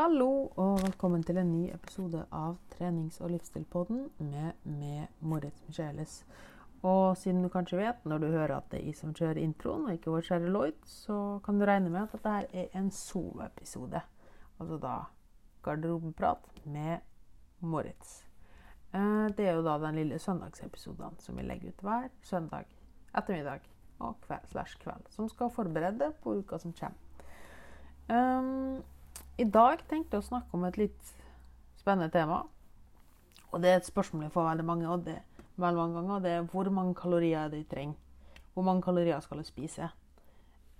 Hallo og velkommen til en ny episode av trenings- og livsstilpodden med, med Moritz Micheles. Og siden du kanskje vet når du hører at det er jeg som kjører introen, og ikke vår kjære Lloyd, så kan du regne med at dette her er en soloepisode. Altså da garderobeprat med Moritz. Eh, Det er jo da den lille søndagsepisoden som vi legger ut hver søndag ettermiddag og kveld slash kveld. Som skal forberede på uka som kommer. Um, I dag tenkte jeg å snakke om et litt spennende tema. Og det er et spørsmål jeg får veldig mange, og det, veldig mange ganger. Og det er hvor mange kalorier er det jeg trenger? Hvor mange kalorier skal jeg spise?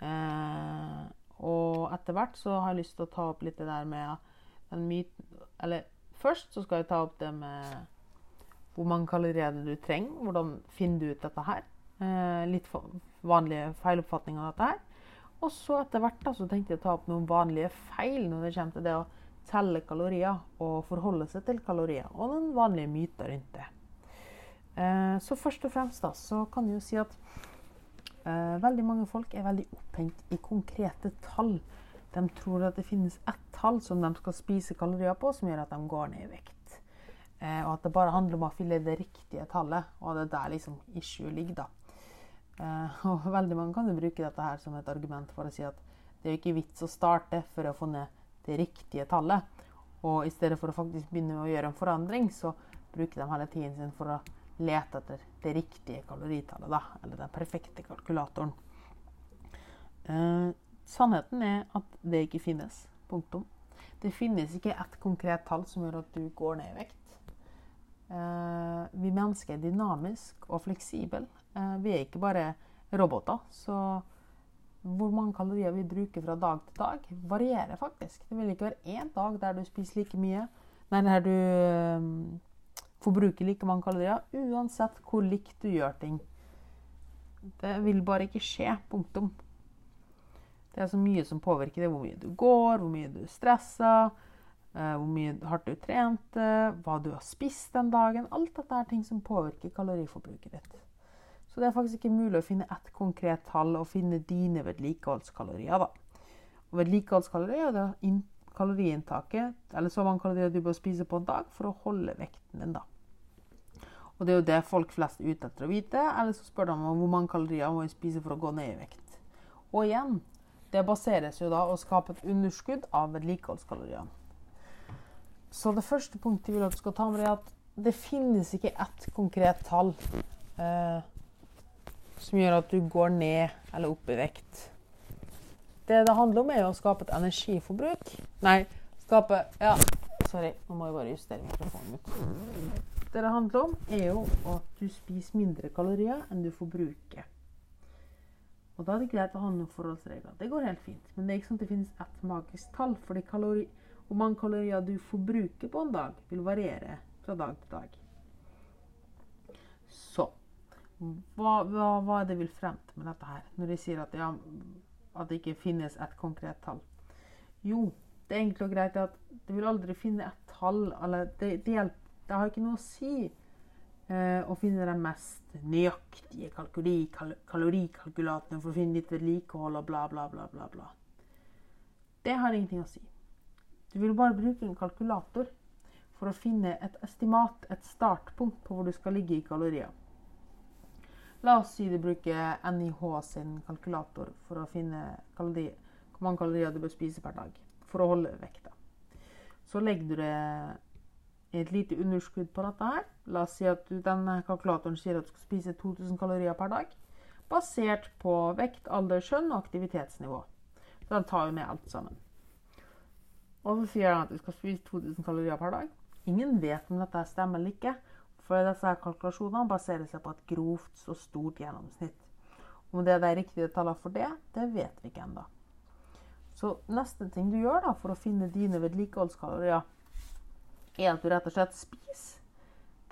Eh, og etter hvert så har jeg lyst til å ta opp litt det der med den myten Eller først så skal jeg ta opp det med hvor mange kalorier er du trenger. Hvordan finner du ut dette her? Eh, litt vanlige feiloppfatninger av dette her. Og så etter hvert da, så tenkte jeg å ta opp noen vanlige feil når det kommer til det å telle kalorier og forholde seg til kalorier, og noen vanlige myter rundt det. Eh, så først og fremst da, så kan jeg jo si at eh, veldig mange folk er veldig opphengt i konkrete tall. De tror at det finnes ett tall som de skal spise kalorier på, som gjør at de går ned i vekt. Eh, og at det bare handler om å fylle det riktige tallet, og det er der liksom issue ligger, da. Eh, og veldig mange kan jo bruke dette her som et argument for å si at det er jo ikke vits å starte for å få ned det riktige tallet. Og i stedet for å faktisk begynne med å gjøre en forandring, så bruker de hele tiden sin for å lete etter det riktige kaloritallet, da. Eller den perfekte kalkulatoren. Eh, sannheten er at det ikke finnes. Punktum. Det finnes ikke ett konkret tall som gjør at du går ned i vekt. Eh, vi mennesker er dynamiske og fleksible. Eh, vi er ikke bare roboter. Så hvor mange kalorier vi bruker fra dag til dag, varierer faktisk. Det vil ikke være én dag der du spiser like mye, nei, der du eh, forbruker like mange kalorier, uansett hvor likt du gjør ting. Det vil bare ikke skje. Punktum. Det er så mye som påvirker det. Hvor mye du går, hvor mye du stresser, eh, hvor mye hardt du trente, hva du har spist den dagen. Alt dette er ting som påvirker kaloriforbruket ditt. Så det er faktisk ikke mulig å finne ett konkret tall og finne dine vedlikeholdskalorier. da. Og Vedlikeholdskalorier er da kaloriinntaket, eller så mange kalorier du bør spise på en dag for å holde vekten din. da. Og det er jo det folk flest er ute etter å vite. Eller så spør de om hvor mange kalorier må jeg spise for å gå ned i vekt. Og igjen, det baseres jo da å skape et underskudd av vedlikeholdskalorier. Så det første punktet jeg vil at du skal ta med deg, er at det finnes ikke ett konkret tall eh, som gjør at du går ned eller opp i vekt. Det det handler om, er å skape et energiforbruk. Nei, skape Ja, sorry. Nå må jeg bare justere mikrofonen ut. Det det handler om, er jo at du spiser mindre kalorier enn du forbruker. Og da er det greit å ha noen forholdsregler. Det går helt fint. Men det er ikke sånn at det finnes ett magisk tall. fordi kalori, hvor mange kalorier du forbruker på en dag, vil variere fra dag til dag. Så hva, hva, hva er det vil frem til med dette her? Når de sier at, ja, at det ikke finnes et konkret tall. Jo, det er enkelt og greit at du vil aldri finne et tall. Eller det, det, hjelper, det har ikke noe å si eh, å finne den mest nøyaktige kalori, kal, kalorikalkulatoren for å finne litt vedlikehold og bla, bla, bla, bla, bla. Det har ingenting å si. Du vil bare bruke en kalkulator for å finne et estimat, et startpunkt på hvor du skal ligge i kalorier. La oss si du bruker NIH sin kalkulator for å finne kalori, hvor mange kalorier du bør spise per dag for å holde vekta. Så legger du det i et lite underskudd på dette her. La oss si at denne kalkulatoren sier at du skal spise 2000 kalorier per dag, basert på vekt, alder, skjønn og aktivitetsnivå. Så den tar jo med alt sammen. Og så sier den at du skal spise 2000 kalorier per dag. Ingen vet om dette stemmer eller ikke. For disse her kalkulasjonene baserer seg på et grovt så stort gjennomsnitt. Om det er de riktige tallene for det, det vet vi ikke ennå. Så neste ting du gjør da, for å finne dine vedlikeholdskalorier, er at du rett og slett spiser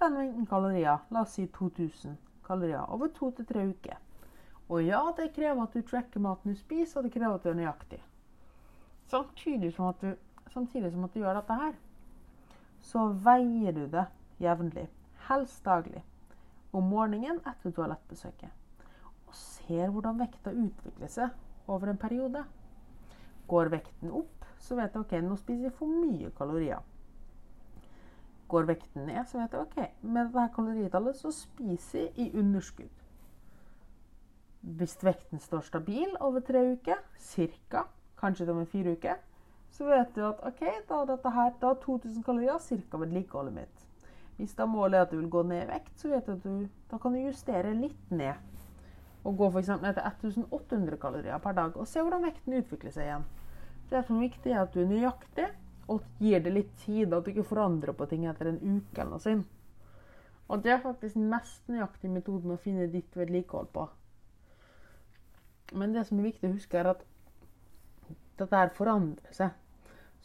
den mengden kalorier, la oss si 2000 kalorier, over to til tre uker. Og ja, det krever at du tracker maten du spiser, og det krever at du er nøyaktig. Samtidig som at du, som at du gjør dette her, så veier du det jevnlig helst daglig, om morgenen etter toalettbesøket, og ser hvordan vekta utvikler seg over en periode. Går vekten opp, så vet jeg ok, nå spiser jeg for mye kalorier. Går vekten ned, så vet jeg ok, med dette kaloritallet så spiser jeg i underskudd. Hvis vekten står stabil over tre uker, ca. kanskje til og fire uker, så vet du at ok, da, dette her, da 2000 kalorier ca. vedlikeholdet mitt. Hvis da målet er at du vil gå ned i vekt, så vet du at du, da kan du justere litt ned. Og gå f.eks. ned til 1800 kalorier per dag og se hvordan vekten utvikler seg igjen. Det som er viktig, er at du er nøyaktig og gir det litt tid. At du ikke forandrer på ting etter en uke eller noe sånt. Og det er faktisk den mest nøyaktige metoden å finne ditt vedlikehold på. Men det som er viktig å huske, er at dette her forandrer seg.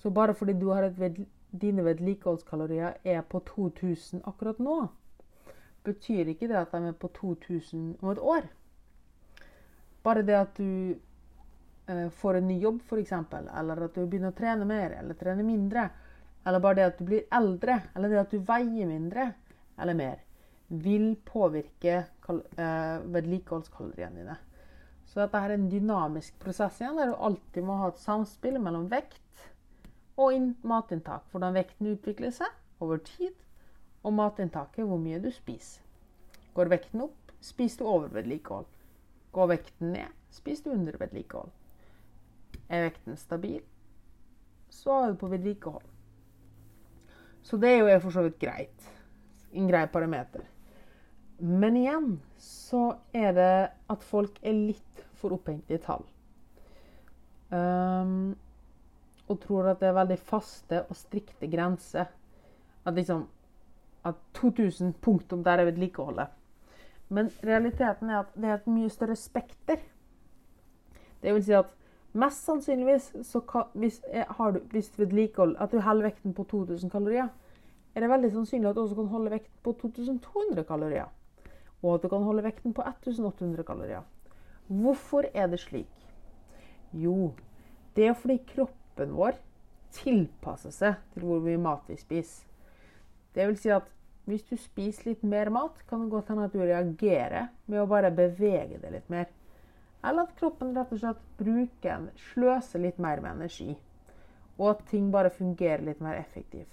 Så bare fordi du har ved, dine vedlikeholdskalorier er på 2000 akkurat nå, betyr ikke det at de er på 2000 om et år. Bare det at du eh, får en ny jobb, f.eks., eller at du begynner å trene mer eller trene mindre, eller bare det at du blir eldre, eller det at du veier mindre eller mer, vil påvirke eh, vedlikeholdskaloriene dine. Så dette er en dynamisk prosess igjen, der du alltid må ha et samspill mellom vekt og matinntak. Hvordan vekten utvikler seg over tid, og matinntaket, hvor mye du spiser. Går vekten opp, spiser du over vedlikehold. Går vekten ned, spiser du under vedlikehold. Er vekten stabil, så er du på vedlikehold. Så det er jo for så vidt greit. En grei parameter. Men igjen så er det at folk er litt for opphengt i tall. Um, og tror at det er veldig faste og strikte grenser. At liksom at 2000 punktum der er vedlikeholdet. Men realiteten er at det er et mye større spekter. Det vil si at mest sannsynligvis så kan, hvis, har du, hvis vedlikehold, at du holder vekten på 2000 kalorier, er det veldig sannsynlig at du også kan holde vekten på 2200 kalorier. Og at du kan holde vekten på 1800 kalorier. Hvorfor er det slik? Jo, det er fordi kroppen vår tilpasser seg til hvor mye mat vi spiser. Det vil si at hvis du spiser litt mer mat, kan det godt hende at du reagerer med å bare bevege deg litt mer. Eller at kroppen rett og slett bruker, sløser litt mer med energi. Og at ting bare fungerer litt mer effektivt.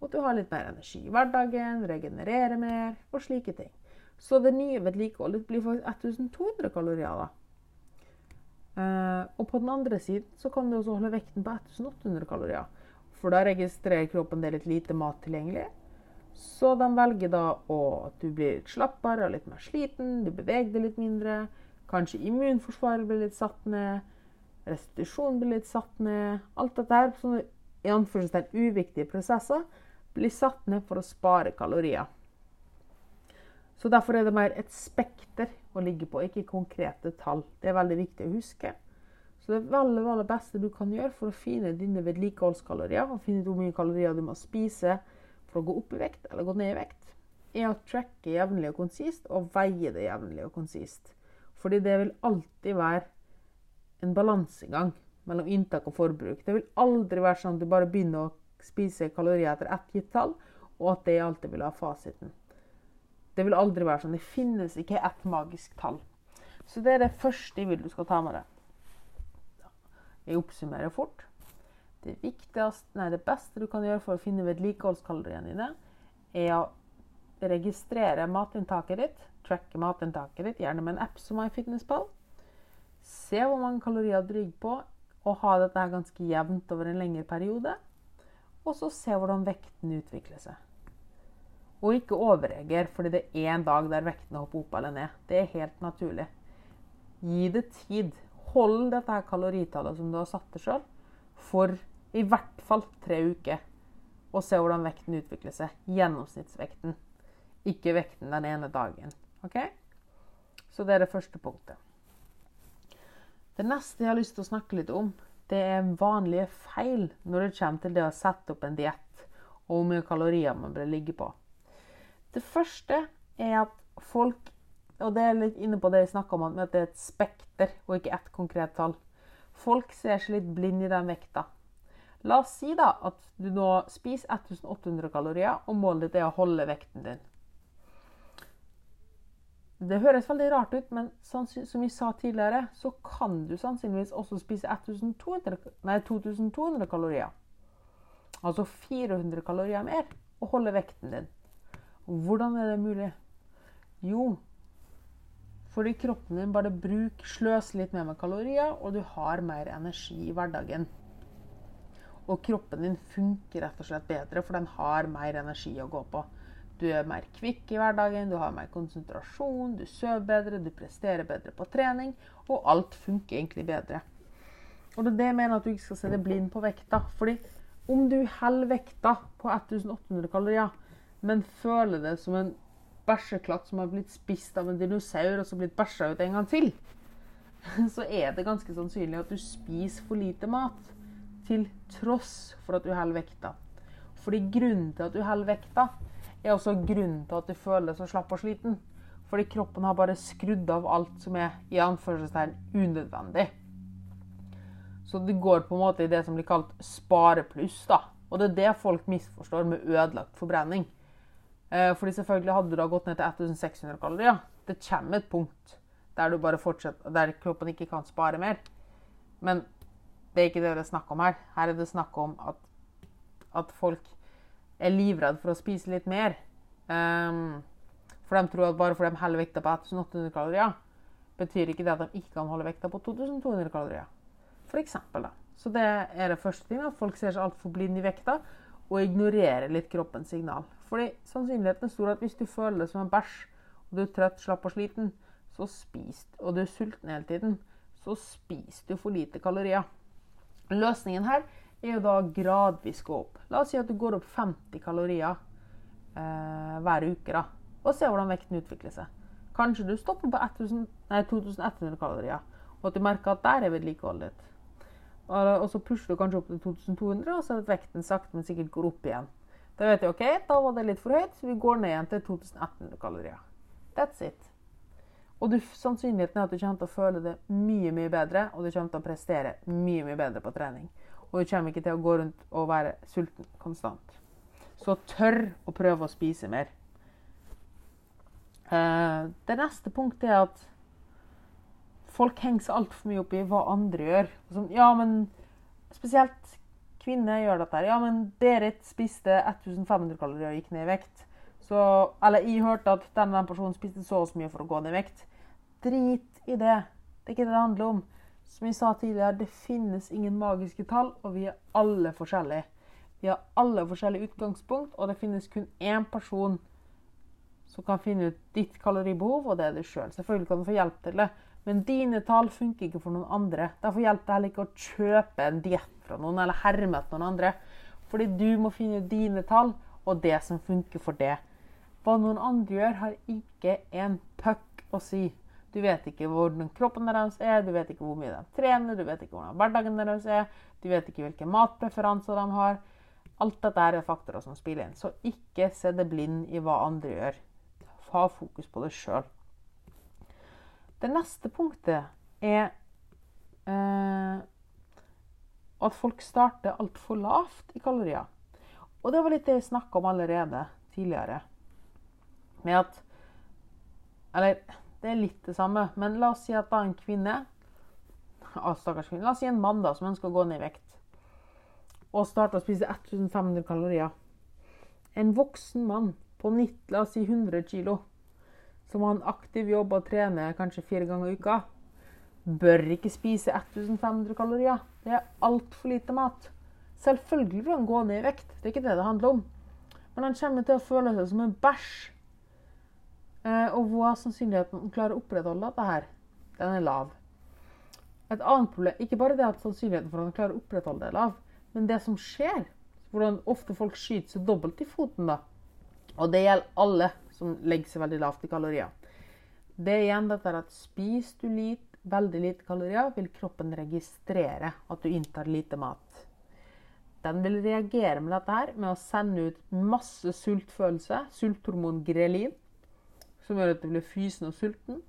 Og at du har litt mer energi i hverdagen, regenererer mer og slike ting. Så det nye vedlikeholdet blir faktisk 1200 kalorier. da. Uh, og på den andre siden så kan du også holde vekten på 1800 kalorier. For da registrerer kroppen det litt lite mat tilgjengelig. Så de velger da å, at du blir litt slappere og litt mer sliten, du beveger deg litt mindre. Kanskje immunforsvaret blir litt satt ned. Restitusjonen blir litt satt ned. Alt dette her, sånne i anførselstegn uviktige prosesser, blir satt ned for å spare kalorier. Så Derfor er det mer et spekter å ligge på, ikke konkrete tall. Det er veldig viktig å huske. Så det veldig, veldig beste du kan gjøre for å finne dine vedlikeholdskalorier, og finne hvor mye kalorier du må spise for å gå opp i vekt eller gå ned i vekt, er å tracke jevnlig og konsist og veie det jevnlig og konsist. Fordi det vil alltid være en balansegang mellom inntak og forbruk. Det vil aldri være sånn at du bare begynner å spise kalorier etter ett gitt tall, og at det alltid vil ha fasiten. Det vil aldri være sånn. Det finnes ikke ett magisk tall. Så det er det første jeg vil du skal ta med deg. Jeg oppsummerer fort. Det nei, det beste du kan gjøre for å finne vedlikeholdskaloriene dine, er å registrere matinntaket ditt. Tracke matinntaket ditt, gjerne med en app som MyFitnessPal. Se hvor mange kalorier du ligger på, og ha dette ganske jevnt over en lengre periode. Og så se hvordan vekten utvikler seg. Og ikke overreager fordi det er en dag der vektene hopper opp eller ned. Det er helt naturlig. Gi det tid. Hold dette her kaloritallet som du har satt deg sjøl, for i hvert fall tre uker. Og se hvordan vekten utvikler seg. Gjennomsnittsvekten. Ikke vekten den ene dagen. Ok? Så det er det første punktet. Det neste jeg har lyst til å snakke litt om, det er vanlige feil når det kommer til det å sette opp en diett, og hvor mye kalorier man bør ligge på. Det første er at folk Og det er litt inne på det jeg snakka om, at det er et spekter og ikke ett konkret tall. Folk ser seg litt blind i den vekta. La oss si da at du nå spiser 1800 kalorier, og målet ditt er å holde vekten din. det høres veldig rart ut, men som vi sa tidligere, så kan du sannsynligvis også spise 1200, nei, 2200 kalorier. Altså 400 kalorier mer og holde vekten din. Og hvordan er det mulig? Jo, fordi kroppen din bare bruker, sløser litt mer med kalorier, og du har mer energi i hverdagen. Og kroppen din funker rett og slett bedre, for den har mer energi å gå på. Du er mer kvikk i hverdagen, du har mer konsentrasjon, du sover bedre, du presterer bedre på trening, og alt funker egentlig bedre. Og det er det jeg mener at du ikke skal se deg blind på vekta. fordi om du holder vekta på 1800 kalorier, men føler det som en bæsjeklatt som har blitt spist av en dinosaur og så blitt bæsja ut en gang til, så er det ganske sannsynlig at du spiser for lite mat. Til tross for at du holder vekta. Fordi grunnen til at du holder vekta, er også grunnen til at du føler deg så slapp og sliten. Fordi kroppen har bare skrudd av alt som er i anførselstegn unødvendig. Så det går på en måte i det som blir kalt sparepluss. da. Og det er det folk misforstår med ødelagt forbrenning. Eh, fordi selvfølgelig hadde du da gått ned til 1600 kalorier. Det kommer et punkt der, du bare der kroppen ikke kan spare mer. Men det er ikke det det er snakk om her. Her er det snakk om at, at folk er livredde for å spise litt mer. Um, for de tror at bare fordi de holder vekta på 1800 kalorier, betyr ikke det at de ikke kan holde vekta på 2200 kalorier. For eksempel, da. Så det er det første ting, at folk ser seg altfor blinde i vekta og ignorerer litt kroppens signal. Fordi sannsynligheten er stor at hvis du føler det som en bæsj, og du er trøtt, slapp og sliten, så spis, og du er sulten hele tiden, så spiser du for lite kalorier. Løsningen her er jo da gradvis gå opp. La oss si at du går opp 50 kalorier eh, hver uke. da, Og se hvordan vekten utvikler seg. Kanskje du stopper på 1000, nei, 2100 kalorier, og at du merker at der er vedlikeholdet ditt. Og, så pusher du kanskje opp til 2200, og så at vekten sakte, men sikkert går opp igjen. Da vet jeg ok, da var det litt for høyt, så vi går ned igjen til 2100 kalorier. That's it. Og du, sannsynligheten er at du kommer til å føle det mye mye bedre, og du kommer til å prestere mye mye bedre på trening. Og du kommer ikke til å gå rundt og være sulten konstant. Så tør å prøve å spise mer. Uh, det neste punktet er at folk henger seg altfor mye opp i hva andre gjør. Ja, men Spesielt kvinner gjør dette. Ja, men Berit spiste 1500 kalorier og gikk ned i vekt. Så, eller jeg hørte at den, den personen spiste så og så mye for å gå ned i vekt. Drit i det. Det er ikke det det handler om. Som vi sa tidligere, det finnes ingen magiske tall, og vi er alle forskjellige. Vi har alle forskjellige utgangspunkt, og det finnes kun én person som kan finne ut ditt kaloribehov, og det er du sjøl. Selv. Selvfølgelig kan du få hjelp til det, men dine tall funker ikke for noen andre. Derfor hjelper det heller ikke å kjøpe en diett fra noen eller herme etter noen andre. Fordi du må finne dine tall og det som funker for det. Hva noen andre gjør, har ikke en puck å si. Du vet ikke hvordan kroppen deres er, du vet ikke hvor mye de trener, du vet ikke hvordan hverdagen deres er, du vet ikke hvilke matpreferanser de har. Alt dette er faktorer som spiller inn. Så ikke se deg blind i hva andre gjør. Ha fokus på det sjøl. Det neste punktet er eh, at folk starter altfor lavt i kalorier. Og det var litt det jeg snakka om allerede tidligere. Med at Eller det er litt det samme. Men la oss si at da en kvinne stakkars kvinne, La oss si en mann da, som ønsker å gå ned i vekt, og starter å spise 1500 kalorier. En voksen mann på 90, la oss si 100 kg, som har en aktiv jobb og trener kanskje fire ganger i uka, bør ikke spise 1500 kalorier. Det er altfor lite mat. Selvfølgelig vil han gå ned i vekt, det er ikke det det handler om. Men han kommer til å føle seg som en bæsj Eh, og hva er sannsynligheten for å klare å opprettholde dette her? Den er lav. Et annet problem, Ikke bare det at sannsynligheten for at han klarer å opprettholde det er lav, men det som skjer, hvordan ofte folk skyter seg dobbelt i foten, da. Og det gjelder alle som legger seg veldig lavt i kalorier. Det er igjen dette at spiser du lite, veldig lite kalorier, vil kroppen registrere at du inntar lite mat. Den vil reagere med dette her med å sende ut masse sultfølelse, sulthormon grelin, som gjør at du blir fysen og sulten.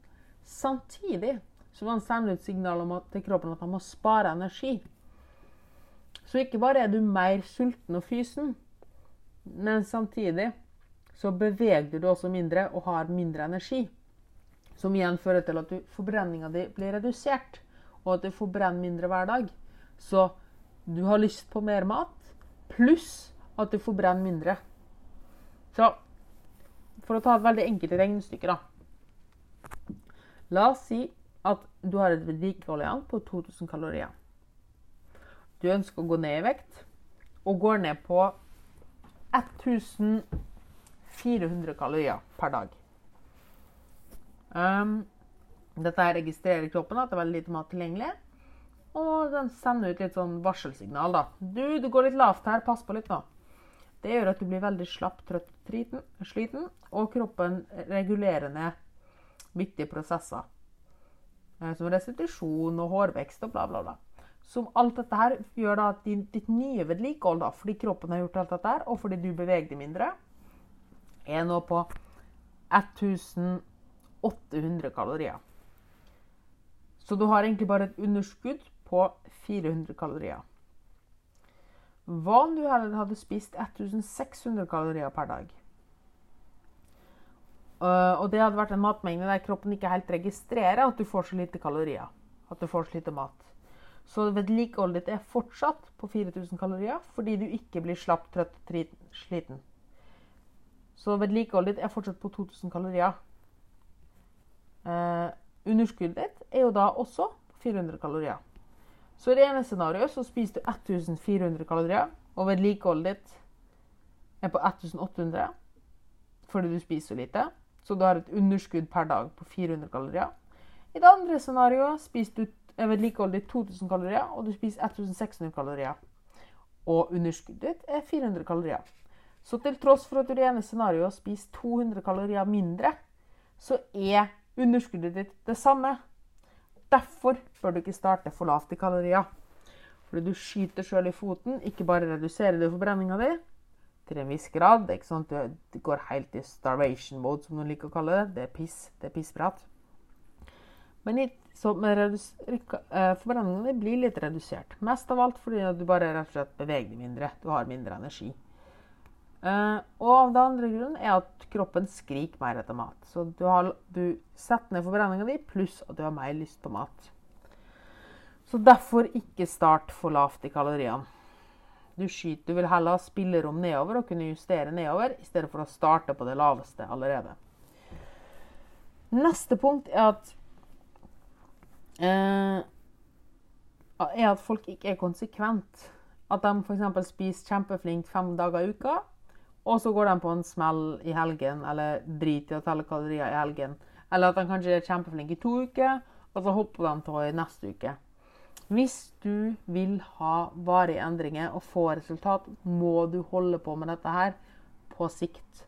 Samtidig som han sende ut signal til kroppen at han må spare energi. Så ikke bare er du mer sulten og fysen, men samtidig så beveger du også mindre og har mindre energi. Som igjen fører til at forbrenninga di blir redusert, og at du forbrenner mindre hver dag. Så du har lyst på mer mat, pluss at du forbrenner mindre. Så for å ta et veldig enkelt regnestykke, da. La oss si at du har et vedlikehold på 2000 kalorier. Du ønsker å gå ned i vekt og går ned på 1400 kalorier per dag. Um, dette registrerer kroppen at det er veldig lite mat tilgjengelig. Og den sender ut litt sånn varselsignal. da. Du, du går litt lavt her, pass på litt nå. Det gjør at du blir veldig slapp, trøtt, sliten, og kroppen regulerer ned viktige prosesser. Eh, som restitusjon og hårvekst og bla, bla, bla. Som alt dette her gjør da at ditt nye vedlikehold, da, fordi kroppen har gjort alt dette her, og fordi du beveger deg mindre, er nå på 1800 kalorier. Så du har egentlig bare et underskudd på 400 kalorier. Hva om du heller hadde spist 1600 kalorier per dag? Uh, og det hadde vært en matmengde der kroppen ikke helt registrerer at du får så lite kalorier. At du får så lite mat. Så vedlikeholdet ditt er fortsatt på 4000 kalorier fordi du ikke blir slapp, trøtt, sliten. Så vedlikeholdet ditt er fortsatt på 2000 kalorier. Uh, underskuddet ditt er jo da også 400 kalorier. Så i det ene scenarioet så spiser du 1400 kalorier, og vedlikeholdet ditt er på 1800 fordi du spiser så lite. Så du har et underskudd per dag på 400 kalorier. I det andre scenarioet spiser du vedlikeholdet ditt 2000 kalorier, og du spiser 1600 kalorier. Og underskuddet ditt er 400 kalorier. Så til tross for at du i det ene scenarioet spiser 200 kalorier mindre, så er underskuddet ditt det samme. Derfor bør du ikke starte for lavt i kalorier. Fordi du skyter sjøl i foten. Ikke bare reduserer du forbrenninga di til en viss grad. Det sånn du går helt i starvation mode, som noen liker å kalle det. Det er piss. Det er pissprat. Men eh, forbrenninga di blir litt redusert. Mest av alt fordi du bare rett og slett beveger deg mindre. Du har mindre energi. Uh, og den andre grunnen er at kroppen skriker mer etter mat. Så du, har, du setter ned forbrenninga di, pluss at du har mer lyst på mat. Så derfor ikke start for lavt i kaloriene. Du skyter, du vil heller ha spillerom nedover og kunne justere nedover, i stedet for å starte på det laveste allerede. Neste punkt er at eh, er at folk ikke er konsekvent. At de f.eks. spiser kjempeflinkt fem dager i uka, og så går de på en smell i helgen, eller driter i å telle kalorier i helgen. Eller at de kanskje er kjempeflinke i to uker, og så hopper de til i neste uke. Hvis du vil ha varige endringer og få resultat, må du holde på med dette her på sikt.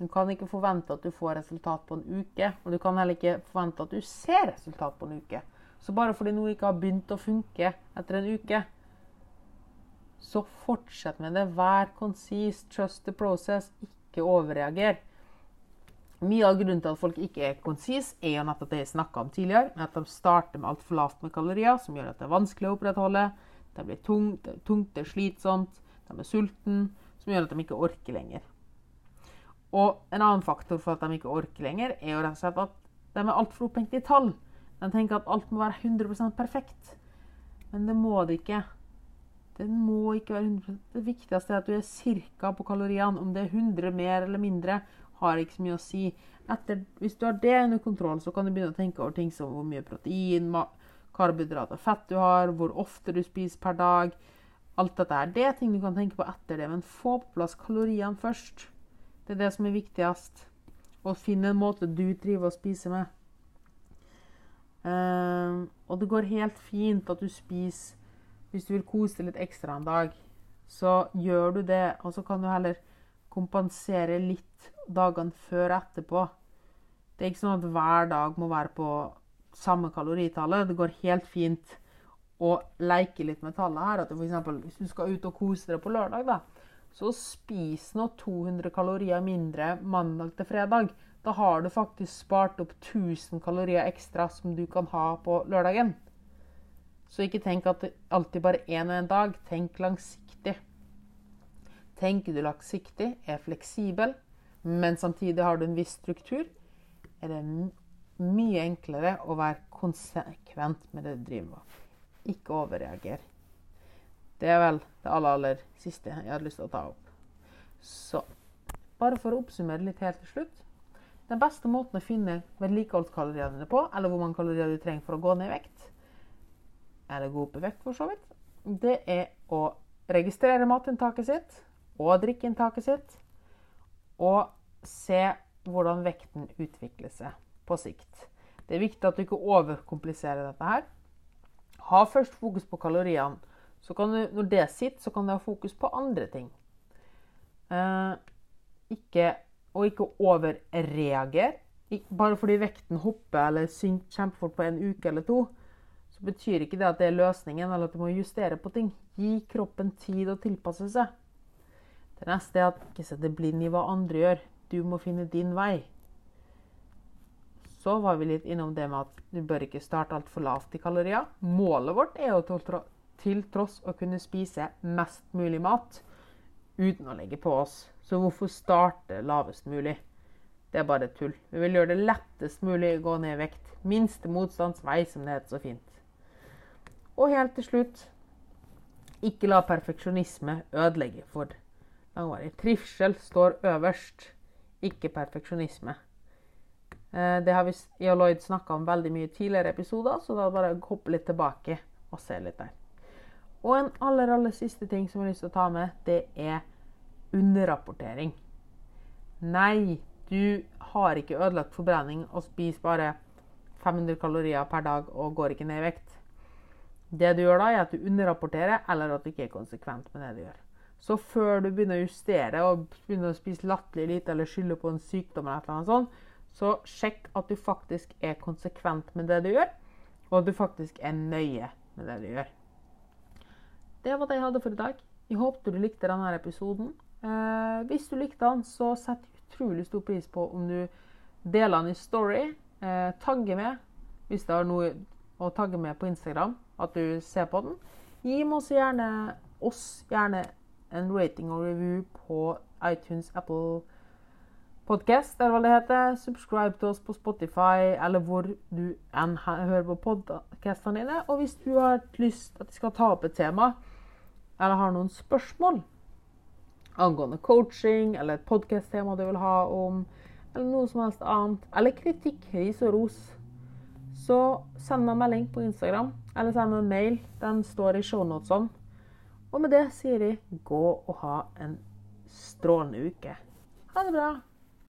Du kan ikke forvente at du får resultat på en uke, og du kan heller ikke forvente at du ser resultat på en uke. Så bare fordi noe ikke har begynt å funke etter en uke, så fortsett med det. Vær konsis. Trust the process. Ikke overreager. Mye av grunnen til at folk ikke er konsis, er jo nettopp det jeg snakka om tidligere. At de starter med altfor lavt med kalorier, som gjør at det er vanskelig å opprettholde. Det blir tungt, det er, tungt, det er slitsomt, de er sultne, som gjør at de ikke orker lenger. Og en annen faktor for at de ikke orker lenger, er jo rett og slett at de er altfor opphengt i tall. De tenker at alt må være 100% perfekt. Men det må det ikke. Den må ikke være 100 Det viktigste er at du er ca. på kaloriene. Om det er 100 mer eller mindre, har ikke så mye å si. Etter, hvis du har det under kontroll, så kan du begynne å tenke over ting som hvor mye protein, karbohydrater og fett du har, hvor ofte du spiser per dag. Alt dette her. Det er ting du kan tenke på etter det, men få på plass kaloriene først. Det er det som er viktigst. Og finne en måte du driver å spise med. Uh, og det går helt fint at du spiser hvis du vil kose deg litt ekstra en dag, så gjør du det. Og så kan du heller kompensere litt dagene før og etterpå. Det er ikke sånn at hver dag må være på samme kaloritallet. Det går helt fint å leke litt med tallet her. At for hvis du skal ut og kose deg på lørdag, da, så spis nå 200 kalorier mindre mandag til fredag. Da har du faktisk spart opp 1000 kalorier ekstra som du kan ha på lørdagen. Så ikke tenk at det alltid bare én og én dag. Tenk langsiktig. Tenker du langsiktig, er fleksibel, men samtidig har du en viss struktur, er det mye enklere å være konsekvent med det du driver med. Ikke overreagere. Det er vel det aller, aller siste jeg hadde lyst til å ta opp. Så bare for å oppsummere litt helt til slutt. Den beste måten å finne vedlikeholdskaloriene på, eller hvor mange kalorier du trenger for å gå ned i vekt, i vekt for så vidt, det er å registrere matinntaket sitt og drikkeinntaket sitt, og se hvordan vekten utvikler seg på sikt. Det er viktig at du ikke overkompliserer dette her. Ha først fokus på kaloriene. Så du, når det sitter, så kan du ha fokus på andre ting. Eh, ikke, og ikke overreager. Bare fordi vekten hopper eller synker kjempefort på en uke eller to, så betyr ikke det at det er løsningen, eller at du må justere på ting. Gi kroppen tid å tilpasse seg. Det neste er at ikke se deg blind i hva andre gjør. Du må finne din vei. Så var vi litt innom det med at du bør ikke starte altfor lavt i kalorier. Målet vårt er jo til tross å kunne spise mest mulig mat uten å legge på oss. Så hvorfor starte lavest mulig? Det er bare tull. Vi vil gjøre det lettest mulig å gå ned i vekt. Minste motstands vei, som det heter så fint. Og helt til slutt ikke la perfeksjonisme ødelegge for langvarig. Trivsel står øverst, ikke perfeksjonisme. Eh, det har vi i Lloyd snakka om veldig mye tidligere episoder, så da bare hoppe litt tilbake og se litt der. Og en aller, aller siste ting som jeg har lyst til å ta med, det er underrapportering. Nei, du har ikke ødelagt forbrenning og spiser bare 500 kalorier per dag og går ikke ned i vekt. Det du gjør da, er at du underrapporterer, eller at du ikke er konsekvent med det du gjør. Så før du begynner å justere og begynner å spise latterlig lite eller skylde på en sykdom, eller et eller annet sånt, så sjekk at du faktisk er konsekvent med det du gjør, og at du faktisk er nøye med det du gjør. Det var det jeg hadde for i dag. Jeg håpet du likte denne episoden. Eh, hvis du likte den, så setter jeg utrolig stor pris på om du deler den i story. Eh, tagger med hvis du har noe å tagge med på Instagram, at du ser på den. Gi oss gjerne, oss gjerne en rating og review på iTunes, Apple Podcast, eller hva det heter. Subscribe til oss på Spotify, eller hvor du enn hører på podkastene dine. Og hvis du har lyst at vi skal ta opp et tema, eller har noen spørsmål angående coaching, eller et podkast-tema du vil ha om, eller noe som helst annet, eller kritikk, ris og ros, så send meg en melding på Instagram, eller send meg en mail. Den står i shownotesene. Og med det sier jeg gå og ha en strålende uke. Ha det bra.